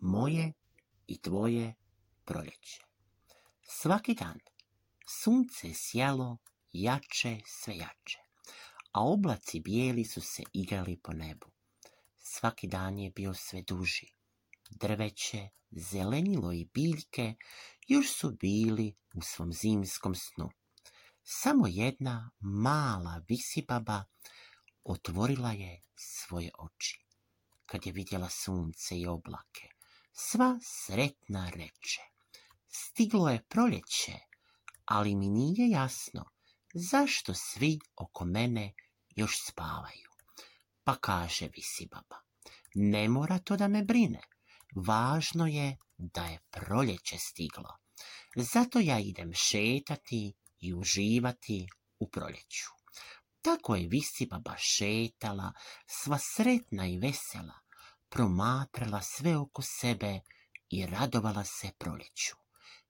moje i tvoje proljeće. Svaki dan sunce sjalo jače sve jače, a oblaci bijeli su se igrali po nebu. Svaki dan je bio sve duži. Drveće, zelenilo i biljke još su bili u svom zimskom snu. Samo jedna mala visibaba otvorila je svoje oči. Kad je vidjela sunce i oblake, sva sretna reče. Stiglo je proljeće, ali mi nije jasno zašto svi oko mene još spavaju. Pa kaže visibaba, ne mora to da me brine, važno je da je proljeće stiglo. Zato ja idem šetati i uživati u proljeću. Tako je visibaba šetala, sva sretna i vesela, promatrala sve oko sebe i radovala se proljeću.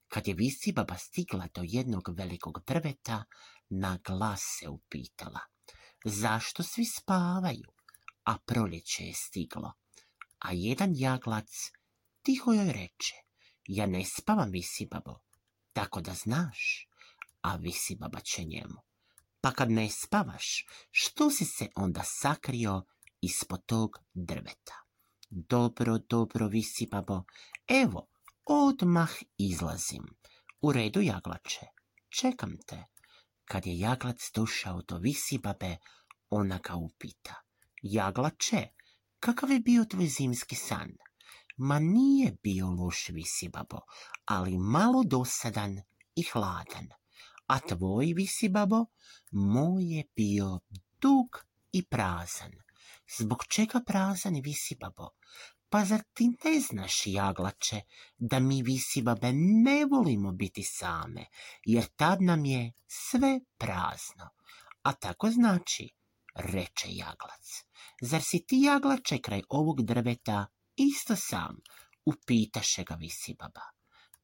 Kad je visibaba stigla do jednog velikog drveta, na glas se upitala. Zašto svi spavaju, a proljeće je stiglo? A jedan jaglac tiho joj reče, ja ne spavam visibabo, tako da znaš, a visibaba će njemu. Pa kad ne spavaš, što si se onda sakrio ispod tog drveta? Dobro, dobro, visibabo, evo, odmah izlazim. U redu, jaglače, čekam te. Kad je jaglac došao do visibabe, ona ga upita. Jaglače, kakav je bio tvoj zimski san? Ma nije bio loš visibabo, ali malo dosadan i hladan. A tvoj visibabo, moj je bio dug i prazan. Zbog čega prazan visibabo? Pa zar ti ne znaš, jaglače, da mi visibabe ne volimo biti same, jer tad nam je sve prazno. A tako znači, reče jaglac. Zar si ti jaglače kraj ovog drveta isto sam? Upitaše ga visibaba.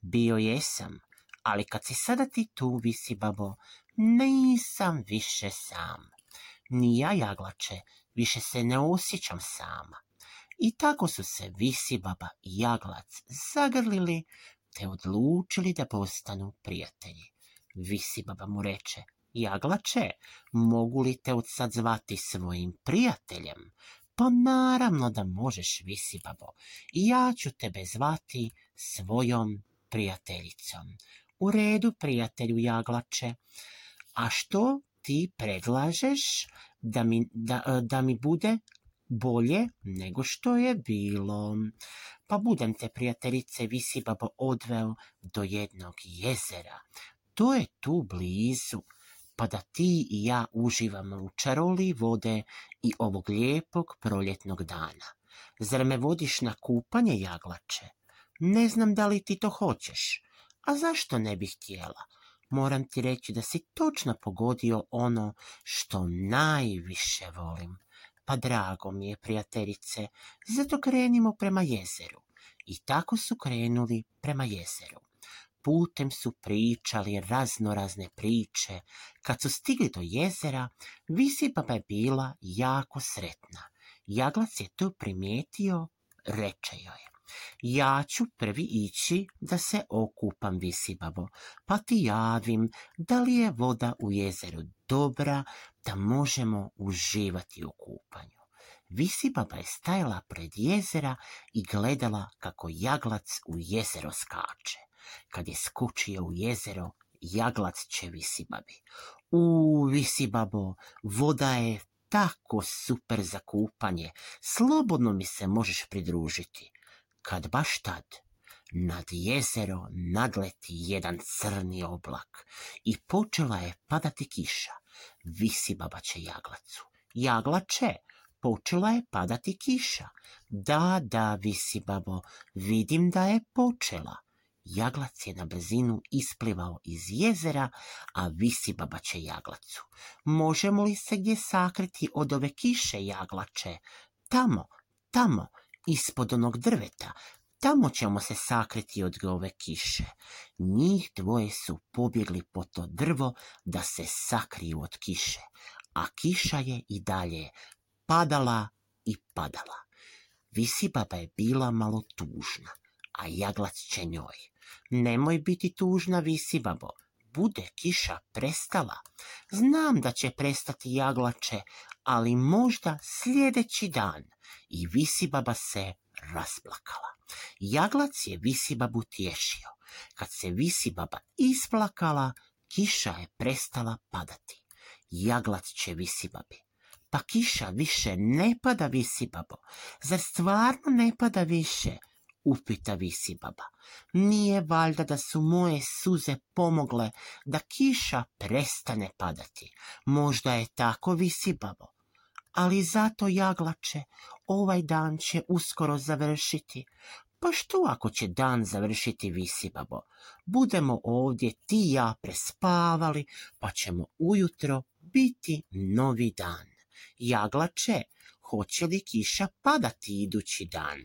Bio jesam, ali kad si sada ti tu, visibabo, nisam više sam. Ni ja, jaglače, više se ne osjećam sama. I tako su se visibaba i jaglac zagrlili, te odlučili da postanu prijatelji. Visibaba mu reče, Jaglače, mogu li te od sad zvati svojim prijateljem? Pa naravno da možeš, Visibabo, i ja ću tebe zvati svojom prijateljicom. U redu, prijatelju Jaglače. A što ti predlažeš da mi, da, da mi bude bolje nego što je bilo. Pa budem te prijateljice Visibabo odveo do jednog jezera. To je tu blizu pa da ti i ja uživamo u čaroli vode i ovog lijepog proljetnog dana. Zar me vodiš na kupanje, jaglače? Ne znam da li ti to hoćeš. A zašto ne bih htjela? Moram ti reći da si točno pogodio ono što najviše volim. Pa drago mi je, prijateljice, zato krenimo prema jezeru. I tako su krenuli prema jezeru putem su pričali razno razne priče. Kad su stigli do jezera, Visipapa je bila jako sretna. Jaglac je to primijetio, reče joj. Ja ću prvi ići da se okupam, Visibabo, pa ti javim da li je voda u jezeru dobra, da možemo uživati u kupanju. Visibaba je stajala pred jezera i gledala kako jaglac u jezero skače. Kad je skočio u jezero, jaglac će visibabi. U, visibabo, voda je tako super za kupanje, slobodno mi se možeš pridružiti. Kad baš tad, nad jezero nadleti jedan crni oblak i počela je padati kiša. Visibaba će jaglacu. Jaglače, počela je padati kiša. Da, da, visibabo, vidim da je počela. Jaglac je na brzinu isplivao iz jezera, a visi babače jaglacu. Možemo li se gdje sakriti od ove kiše, jaglače? Tamo, tamo, ispod onog drveta, tamo ćemo se sakriti od ove kiše. Njih dvoje su pobjegli po to drvo da se sakriju od kiše, a kiša je i dalje padala i padala. Visibaba je bila malo tužna, a jaglac će njoj. Nemoj biti tužna, Visibabo, bude kiša prestala. Znam da će prestati jaglače, ali možda sljedeći dan. I Visibaba se rasplakala. Jaglac je Visibabu tješio. Kad se Visibaba isplakala, kiša je prestala padati. Jaglac će Visibabi. Pa kiša više ne pada Visibabo. Zar stvarno ne pada više? upita Visibaba. Nije valjda da su moje suze pomogle da kiša prestane padati. Možda je tako Visibabo. Ali zato jaglače, ovaj dan će uskoro završiti. Pa što ako će dan završiti Visibabo? Budemo ovdje ti ja prespavali, pa ćemo ujutro biti novi dan. Jaglače, hoće li kiša padati idući dan?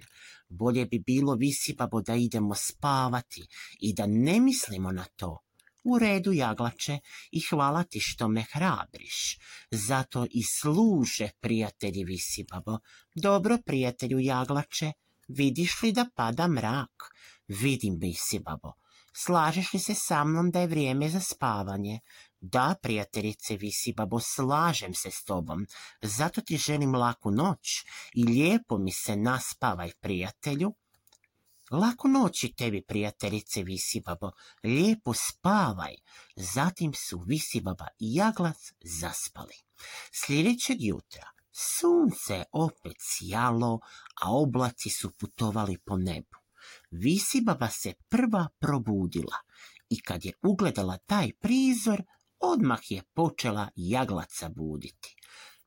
Bolje bi bilo Visibabo da idemo spavati i da ne mislimo na to. U redu, jaglače, i hvala ti što me hrabriš. Zato i služe, prijatelji Visibabo. Dobro, prijatelju jaglače, vidiš li da pada mrak? Vidim, Visibabo. Slažeš li se sa mnom da je vrijeme za spavanje? Da, prijateljice Visibabo, slažem se s tobom. Zato ti želim laku noć i lijepo mi se naspavaj, prijatelju. Laku noći tebi, prijateljice Visibabo, lijepo spavaj. Zatim su Visibaba i Jaglac zaspali. Sljedećeg jutra sunce opet sjalo, a oblaci su putovali po nebu. Visibaba se prva probudila i kad je ugledala taj prizor, odmah je počela Jaglaca buditi.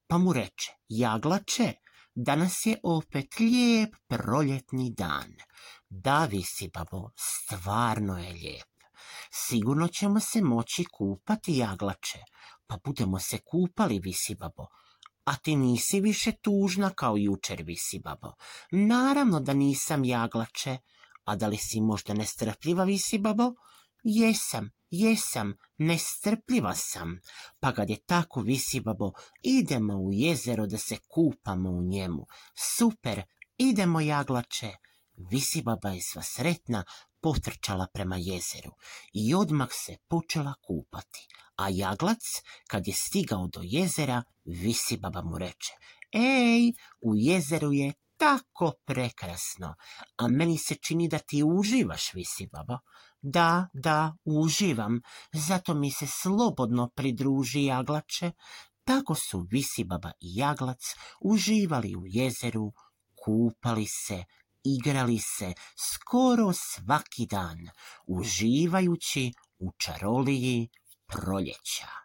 Pa mu reče, Jaglače, danas je opet lijep proljetni dan. Da, Visibabo, stvarno je lijep. Sigurno ćemo se moći kupati, Jaglače. Pa budemo se kupali, Visibabo. A ti nisi više tužna kao jučer, Visibabo. Naravno da nisam, Jaglače. A da li si možda nestrpljiva, Visibabo? Jesam, jesam, nestrpljiva sam. Pa kad je tako, Visibabo, idemo u jezero da se kupamo u njemu. Super, idemo, Jaglače. Visibaba je sva sretna potrčala prema jezeru i odmah se počela kupati. A jaglac, kad je stigao do jezera, Visibaba mu reče, Ej, u jezeru je tako prekrasno, a meni se čini da ti uživaš, Visibaba. Da, da, uživam, zato mi se slobodno pridruži jaglače. Tako su Visibaba i jaglac uživali u jezeru, kupali se, igrali se skoro svaki dan, uživajući u čaroliji proljeća.